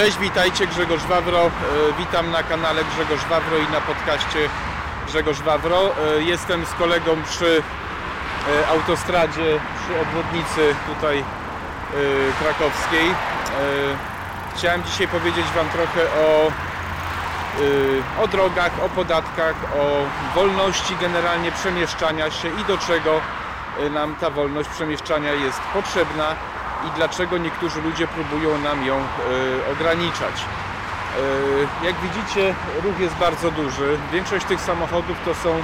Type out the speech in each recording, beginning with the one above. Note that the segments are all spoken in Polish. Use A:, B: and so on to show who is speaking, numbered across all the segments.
A: Cześć, witajcie, Grzegorz Wawro. E, Witam na kanale Grzegorz Wawro i na podcaście Grzegorz Wawro. E, Jestem z kolegą przy e, autostradzie, przy obwodnicy tutaj krakowskiej. Chciałem dzisiaj powiedzieć Wam trochę o, o drogach, o podatkach, o wolności generalnie przemieszczania się i do czego nam ta wolność przemieszczania jest potrzebna i dlaczego niektórzy ludzie próbują nam ją e, ograniczać. E, Jak widzicie, ruch jest bardzo duży. Większość tych samochodów to są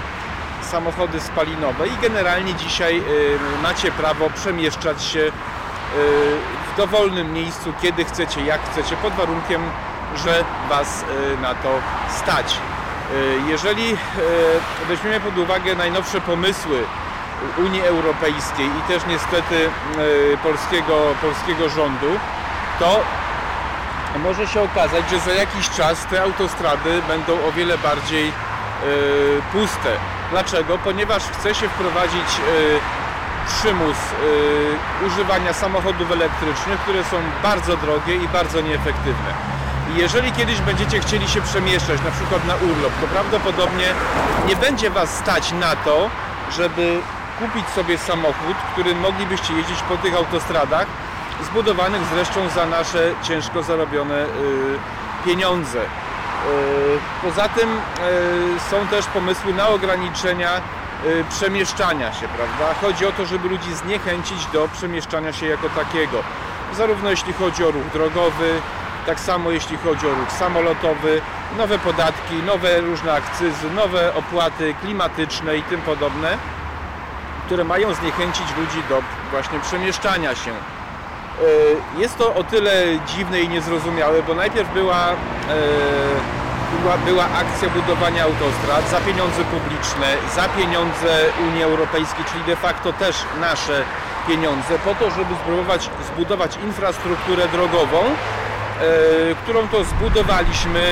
A: samochody spalinowe i generalnie dzisiaj e, macie prawo przemieszczać się w dowolnym miejscu, kiedy chcecie, jak chcecie, pod warunkiem, że Was na to stać. Jeżeli weźmiemy pod uwagę najnowsze pomysły Unii Europejskiej i też niestety e, polskiego, polskiego rządu, to może się okazać, że za jakiś czas te autostrady będą o wiele bardziej e, puste. Dlaczego? Ponieważ chce się wprowadzić e, przymus używania samochodów elektrycznych, które są bardzo drogie i bardzo nieefektywne. Jeżeli kiedyś będziecie chcieli się przemieszczać, na przykład na urlop, to prawdopodobnie nie będzie Was stać na to, żeby kupić sobie samochód, którym moglibyście jeździć po tych autostradach, zbudowanych zresztą za nasze ciężko zarobione y, pieniądze. Y, Poza tym y, są też pomysły na ograniczenia przemieszczania się, prawda? Chodzi o to, żeby ludzi zniechęcić do przemieszczania się jako takiego. Zarówno jeśli chodzi o ruch drogowy, tak samo jeśli chodzi o ruch samolotowy, nowe podatki, nowe różne akcyzy, nowe opłaty klimatyczne i tym podobne, które mają zniechęcić ludzi do właśnie przemieszczania się. E, Jest to o tyle dziwne i niezrozumiałe, bo najpierw była, e, była, była akcja budowania autostrad za pieniądze publiczne, za pieniądze Unii Europejskiej, czyli de facto też nasze pieniądze, po to, żeby spróbować zbudować infrastrukturę drogową, e, którą to zbudowaliśmy,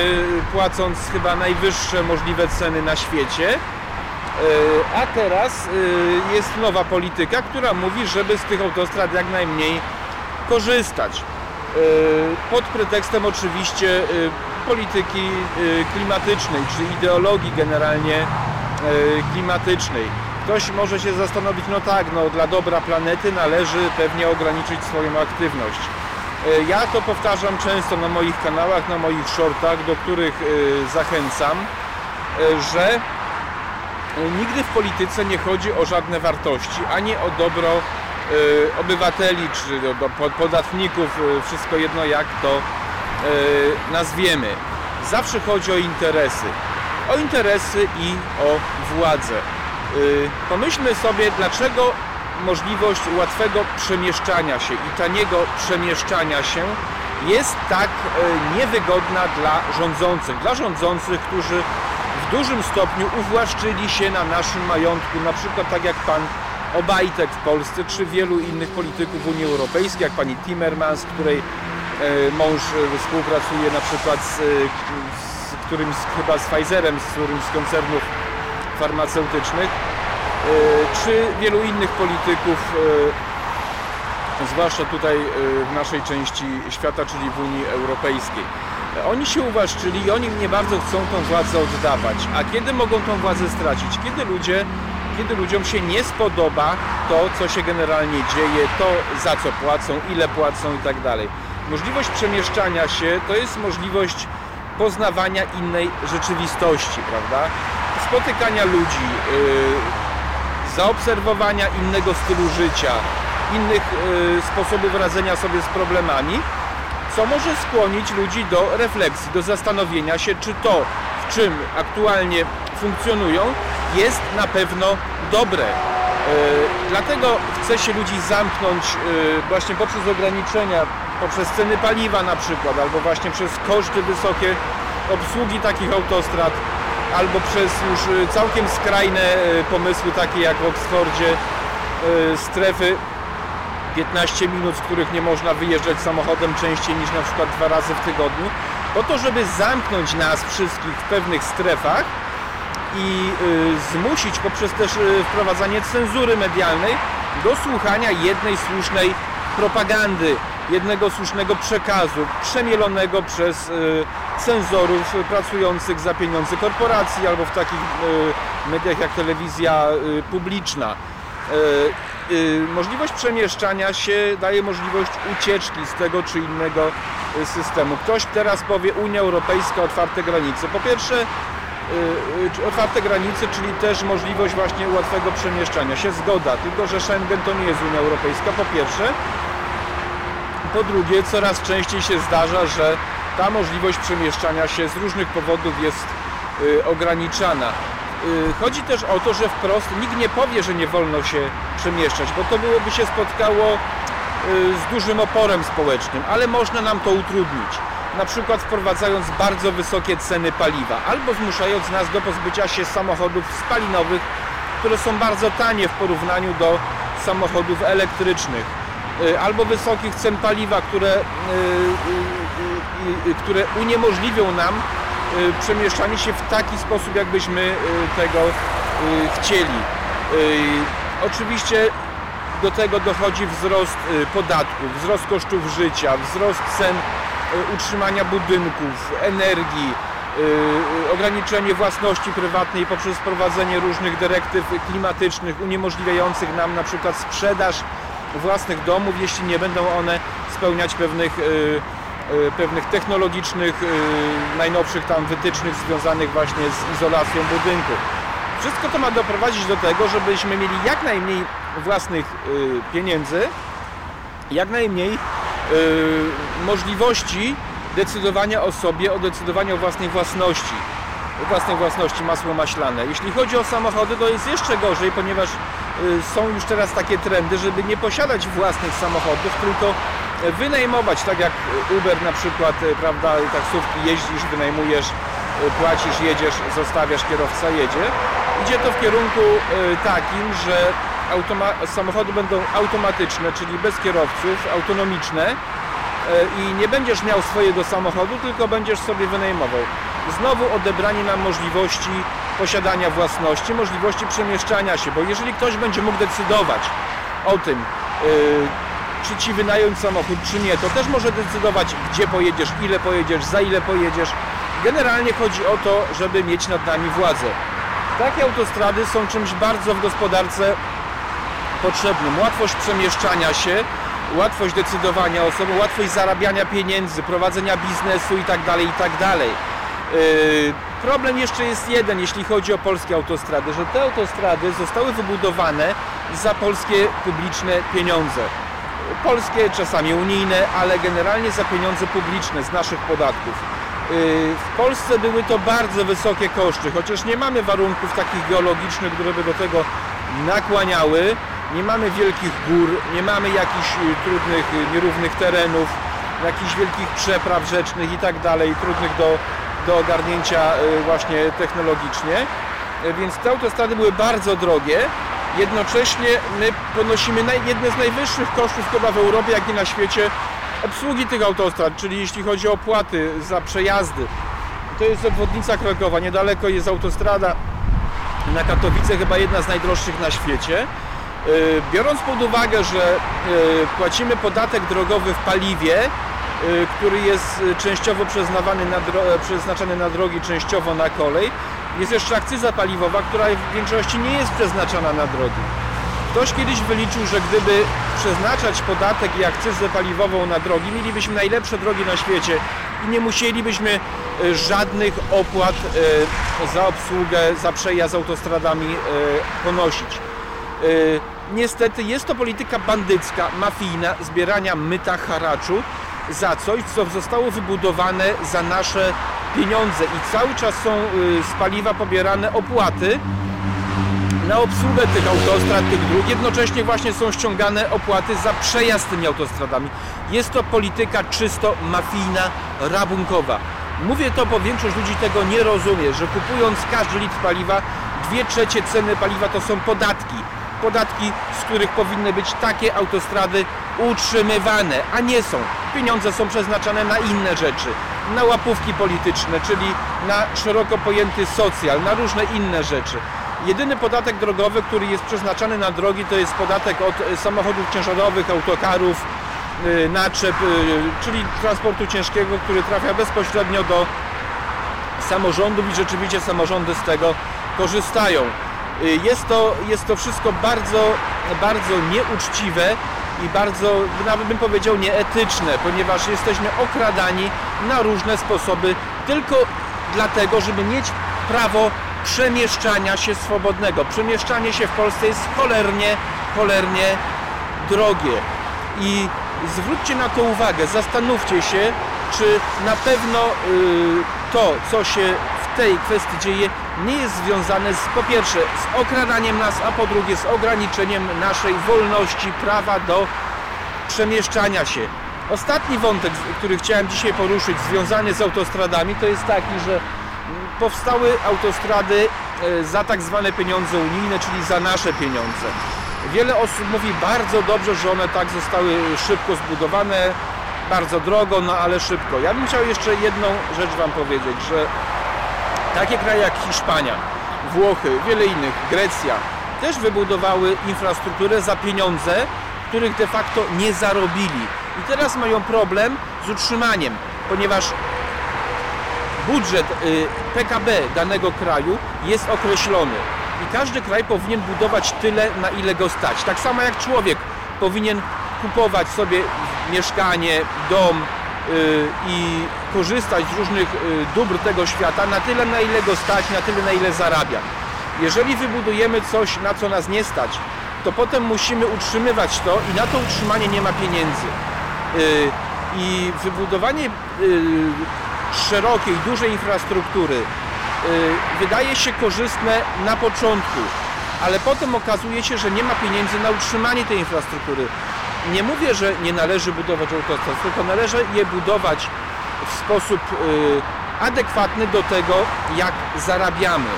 A: płacąc chyba najwyższe możliwe ceny na świecie. E, A teraz e, jest nowa polityka, która mówi, żeby z tych autostrad jak najmniej korzystać. E, Pod pretekstem oczywiście polityki klimatycznej, czy ideologii generalnie klimatycznej. Ktoś może się zastanowić, no tak, no dla dobra planety należy pewnie ograniczyć swoją aktywność. Ja to powtarzam często na moich kanałach, na moich shortach, do których zachęcam, że Nigdy w polityce nie chodzi o żadne wartości, ani o dobro y, obywateli czy podatników, y, wszystko jedno jak to nazwiemy. Zawsze chodzi o interesy. O interesy i o władzę. Pomyślmy sobie, dlaczego możliwość łatwego przemieszczania się i taniego przemieszczania się jest tak niewygodna dla rządzących. Dla rządzących, którzy w dużym stopniu uwłaszczyli się na naszym majątku, na przykład tak jak pan Obajtek w Polsce, czy wielu innych polityków Unii Europejskiej, jak pani Timmermans, której e, mąż e, współpracuje na przykład z, e, z którymś, chyba z Pfizerem, z którymś z koncernów farmaceutycznych, czy wielu innych polityków, zwłaszcza tutaj w naszej części świata, czyli w Unii Europejskiej. Oni się uwłaszczyli i oni nie bardzo chcą tą władzę oddawać. A kiedy mogą tą władzę stracić? Kiedy ludzie, kiedy ludziom się nie spodoba to, co się generalnie dzieje, to za co płacą, ile płacą i tak dalej. Możliwość przemieszczania się to jest możliwość poznawania innej rzeczywistości, prawda? Spotykania ludzi, yy, zaobserwowania innego stylu życia, innych yy, sposobów radzenia sobie z problemami, co może skłonić ludzi do refleksji, do zastanowienia się, czy to, w czym aktualnie funkcjonują, jest na pewno dobre. Yy, Dlatego chce się ludzi zamknąć yy, właśnie poprzez ograniczenia, poprzez ceny paliwa na przykład, albo właśnie przez koszty wysokie obsługi takich autostrad, albo przez już yy, całkiem skrajne pomysły takie jak w Oksfordzie strefy 15 minut, z których nie można wyjeżdżać samochodem częściej niż na przykład dwa razy w tygodniu, po to, żeby zamknąć nas wszystkich w pewnych strefach i y, zmusić poprzez też y, wprowadzanie cenzury medialnej do słuchania jednej słusznej propagandy. jednego słusznego przekazu, przemielonego przez cenzorów pracujących za pieniądze korporacji albo w takich mediach jak telewizja publiczna. Możliwość przemieszczania się daje możliwość ucieczki z tego czy innego systemu. Ktoś teraz powie Unia Europejska, otwarte granice. Po pierwsze, otwarte granice, czyli też możliwość właśnie łatwego przemieszczania się. Zgoda, tylko że Schengen to nie jest Unia Europejska, po pierwsze. Po drugie, coraz częściej się zdarza, że ta możliwość przemieszczania się z różnych powodów jest ograniczana. Chodzi też o to, że wprost nikt nie powie, że nie wolno się przemieszczać, bo to byłoby się spotkało z dużym oporem społecznym, ale można nam to utrudnić. Na przykład wprowadzając bardzo wysokie ceny paliwa, albo zmuszając nas do pozbycia się samochodów spalinowych, które są bardzo tanie w porównaniu do samochodów elektrycznych, y, albo wysokich cen paliwa, które, y, y, które uniemożliwią nam przemieszczanie się w taki sposób, jakbyśmy tego chcieli. Oczywiście do tego dochodzi wzrost podatków, wzrost kosztów życia, wzrost cen Y, utrzymania budynków, energii, y, ograniczenie własności prywatnej poprzez wprowadzenie różnych dyrektyw klimatycznych uniemożliwiających nam na przykład sprzedaż własnych domów, jeśli nie będą one spełniać pewnych, y, pewnych technologicznych, najnowszych tam wytycznych związanych właśnie z izolacją budynków. Wszystko to ma doprowadzić do tego, żebyśmy mieli jak najmniej własnych pieniędzy, jak najmniej Y, możliwości decydowania o sobie, o decydowaniu o własnej własności własnej własności masło maślane. Jeśli chodzi o samochody, to jest jeszcze gorzej, ponieważ y, są już teraz takie trendy, żeby nie posiadać własnych samochodów, tylko wynajmować, tak jak Uber na przykład, y, prawda, taksówki jeździsz, wynajmujesz, płacisz, jedziesz, zostawiasz, kierowca jedzie. Idzie to w kierunku takim, że samochody będą automatyczne, czyli bez kierowców, autonomiczne e, i nie będziesz miał swojego samochodu, tylko będziesz sobie wynajmował. Znowu odebranie nam możliwości posiadania własności, możliwości przemieszczania się, bo jeżeli ktoś będzie mógł decydować o tym, e, czy ci wynająć samochód, czy nie, to też może decydować, gdzie pojedziesz, ile pojedziesz, za ile pojedziesz. Generalnie chodzi o to, żeby mieć nad nami władzę. Takie autostrady są czymś bardzo w gospodarce potrzebnym. Łatwość przemieszczania się, łatwość decydowania o sobie, łatwość zarabiania pieniędzy, prowadzenia biznesu itd. Tak itd. Tak yy, problem jeszcze jest jeden, jeśli chodzi o polskie autostrady, że te autostrady zostały wybudowane za polskie publiczne pieniądze. Polskie, czasami unijne, ale generalnie za pieniądze publiczne z naszych podatków. Yy, w Polsce były to bardzo wysokie koszty, chociaż nie mamy warunków takich geologicznych, które by do tego nakłaniały nie mamy wielkich gór, nie mamy jakichś y, trudnych, y, nierównych terenów, jakichś wielkich przepraw rzecznych i tak dalej, trudnych do, do ogarnięcia y, właśnie technologicznie. Więc te autostrady były bardzo drogie. Jednocześnie my ponosimy jedne z najwyższych kosztów chyba w Europie, jak i na świecie obsługi tych autostrad, czyli jeśli chodzi o opłaty za przejazdy. To jest obwodnica Krakowa, niedaleko jest autostrada na Katowice, chyba jedna z najdroższych na świecie. Y, biorąc pod uwagę, że y, płacimy podatek drogowy w paliwie, y, który jest częściowo przeznaczany na, przeznaczany na drogi, częściowo na kolej, jest jeszcze akcyza paliwowa, która w większości nie jest przeznaczona na drogi. Ktoś kiedyś wyliczył, że gdyby przeznaczać podatek i akcyzę paliwową na drogi, mielibyśmy najlepsze drogi na świecie i nie musielibyśmy żadnych opłat za obsługę, za przejazd autostradami ponosić. Niestety jest to polityka bandycka, mafijna, zbierania myta, haraczu za coś, co zostało wybudowane za nasze pieniądze i cały czas są y, z paliwa pobierane opłaty na obsługę tych autostrad, tych dróg. Jednocześnie właśnie są ściągane opłaty za przejazd tymi autostradami. Jest to polityka czysto mafijna, rabunkowa. Mówię to, bo większość ludzi tego nie rozumie, że kupując każdy litr paliwa, dwie trzecie ceny paliwa to są podatki podatki, z których powinny być takie autostrady utrzymywane, a nie są. Pieniądze są przeznaczane na inne rzeczy, na łapówki polityczne, czyli na szeroko pojęty socjal, na różne inne rzeczy. Jedyny podatek drogowy, który jest przeznaczany na drogi, to jest podatek od samochodów ciężarowych, autokarów, naczep, czyli transportu ciężkiego, który trafia bezpośrednio do samorządów i rzeczywiście samorządy z tego korzystają. Jest to, jest to wszystko bardzo, bardzo nieuczciwe i bardzo, nawet bym powiedział, nieetyczne, ponieważ jesteśmy okradani na różne sposoby tylko dlatego, żeby mieć prawo przemieszczania się swobodnego. Przemieszczanie się w Polsce jest cholernie, cholernie drogie. I zwróćcie na to uwagę, zastanówcie się, czy na pewno y, to, co się w tej kwestii dzieje, nie jest związane z, po pierwsze z okradaniem nas, a po drugie z ograniczeniem naszej wolności, prawa do przemieszczania się. Ostatni wątek, który chciałem dzisiaj poruszyć, związany z autostradami, to jest taki, że powstały autostrady e, za tak zwane pieniądze unijne, czyli za nasze pieniądze. Wiele osób mówi bardzo dobrze, że one tak zostały szybko zbudowane, bardzo drogo, no ale szybko. Ja bym chciał jeszcze jedną rzecz Wam powiedzieć, że takie kraje jak Hiszpania, Włochy, wiele innych, Grecja, też wybudowały infrastrukturę za pieniądze, których de facto nie zarobili. I teraz mają problem z utrzymaniem, ponieważ budżet y, PKB danego kraju jest określony i każdy kraj powinien budować tyle, na ile go stać. Tak samo jak człowiek powinien kupować sobie mieszkanie, dom i korzystać z różnych y, dóbr tego świata na tyle, na ile go stać, na tyle, na ile zarabia. Jeżeli wybudujemy coś, na co nas nie stać, to potem musimy utrzymywać to i na to utrzymanie nie ma pieniędzy. I wybudowanie szerokiej, dużej infrastruktury wydaje się korzystne na początku, ale potem okazuje się, że nie ma pieniędzy na utrzymanie tej infrastruktury. Nie mówię, że nie należy budować autostrad, tylko należy je budować w sposób adekwatny do tego, jak zarabiamy.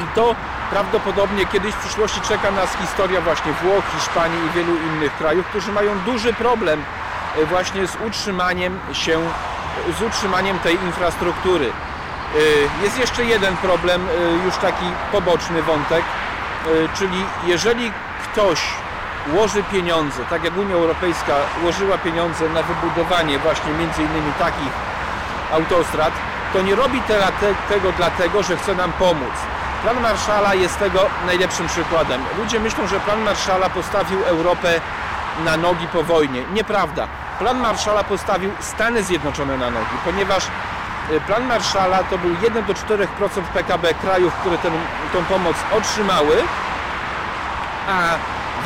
A: I to prawdopodobnie kiedyś w przyszłości czeka nas historia właśnie Włoch, Hiszpanii i wielu innych krajów, którzy mają duży problem właśnie z utrzymaniem się z utrzymaniem tej infrastruktury. Y, jest jeszcze jeden problem, y, już taki poboczny wątek, y, czyli jeżeli ktoś łoży pieniądze, tak jak Unia Europejska łożyła pieniądze na wybudowanie właśnie między innymi takich autostrad, to nie robi tego dlatego, że chce nam pomóc. Plan Marszala jest tego najlepszym przykładem. Ludzie myślą, że plan Marszala postawił Europę na nogi po wojnie. Nieprawda plan Marszala postawił Stany Zjednoczone na nogi, ponieważ y, plan Marszala to był 1 do 4% PKB krajów, które tę pomoc otrzymały, a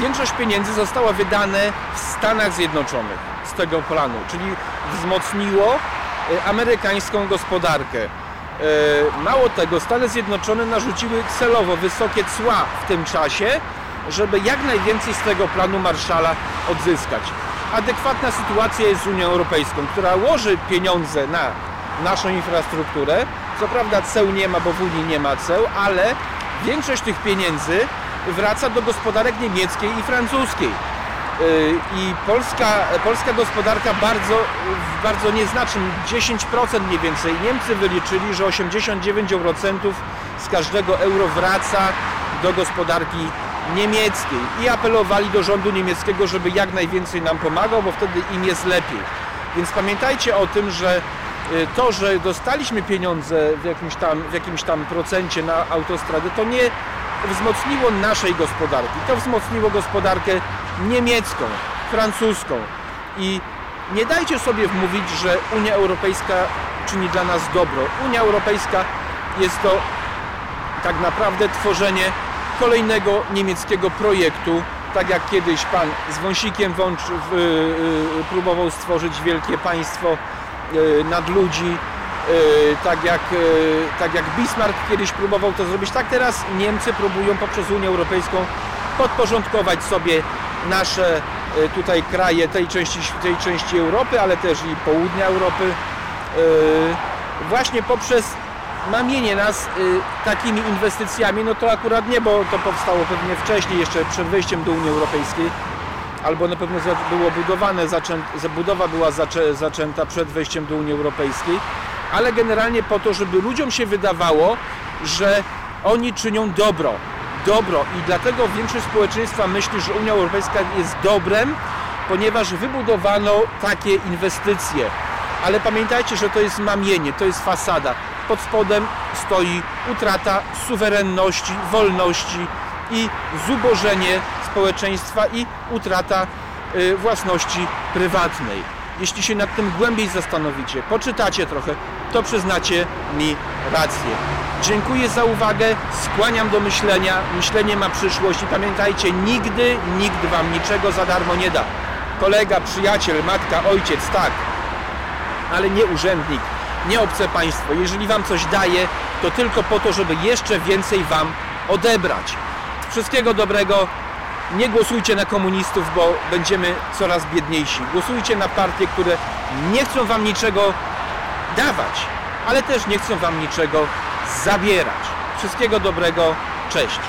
A: większość pieniędzy została wydane w Stanach Zjednoczonych z tego planu, czyli wzmocniło y, amerykańską gospodarkę. Y, mało tego, Stany Zjednoczone narzuciły celowo wysokie cła w tym czasie, żeby jak najwięcej z tego planu Marszala odzyskać adekwatna sytuacja jest z Unią Europejską, która łoży pieniądze na naszą infrastrukturę. Co prawda ceł nie ma, bo w Unii nie ma ceł, ale większość tych pieniędzy wraca do gospodarek niemieckiej i francuskiej. Yy, I polska, polska gospodarka bardzo, bardzo nieznacznym, 10% mniej więcej. Niemcy wyliczyli, że 89% z każdego euro wraca do gospodarki niemieckiej i apelowali do rządu niemieckiego, żeby jak najwięcej nam pomagał, bo wtedy im jest lepiej. Więc pamiętajcie o tym, że y, to, że dostaliśmy pieniądze w jakimś tam, w jakimś tam procencie na autostrady, to nie wzmocniło naszej gospodarki. To wzmocniło gospodarkę niemiecką, francuską. I nie dajcie sobie wmówić, że Unia Europejska czyni dla nas dobro. Unia Europejska jest to tak naprawdę tworzenie kolejnego niemieckiego projektu, tak jak kiedyś pan z Wąsikiem Wącz y, y, próbował stworzyć wielkie państwo y, nad ludzi, tak jak, tak jak Bismarck kiedyś próbował to zrobić, tak teraz Niemcy próbują poprzez Unię Europejską podporządkować sobie nasze tutaj kraje tej części, tej części Europy, ale też i południa Europy właśnie poprzez mamienie nas takimi inwestycjami, no to akurat nie, bo to powstało pewnie wcześniej, jeszcze przed wejściem do Unii Europejskiej, albo na pewno było budowane, zaczę, była zaczę, zaczęta przed wejściem do Unii Europejskiej, ale generalnie po to, żeby ludziom się wydawało, że oni czynią dobro, dobro i dlatego większość społeczeństwa myśli, że Unia Europejska jest dobrem ponieważ wybudowano takie inwestycje. Ale pamiętajcie, że to jest mamienie, to jest fasada. Pod spodem stoi utrata suwerenności, wolności i zubożenie społeczeństwa i utrata y, własności prywatnej. Jeśli się nad tym głębiej zastanowicie, poczytacie trochę, to przyznacie mi rację. Dziękuję za uwagę, skłaniam do myślenia. Myślenie ma przyszłość i pamiętajcie, nigdy nikt wam niczego za darmo nie da. Kolega, przyjaciel, matka, ojciec, tak, ale nie urzędnik, nie obce państwo. Jeżeli wam coś daje, to tylko po to, żeby jeszcze więcej wam odebrać. Wszystkiego dobrego. Nie głosujcie na komunistów, bo będziemy coraz biedniejsi. Głosujcie na partie, które nie chcą wam niczego dawać, ale też nie chcą wam niczego zabierać. Wszystkiego dobrego. Cześć.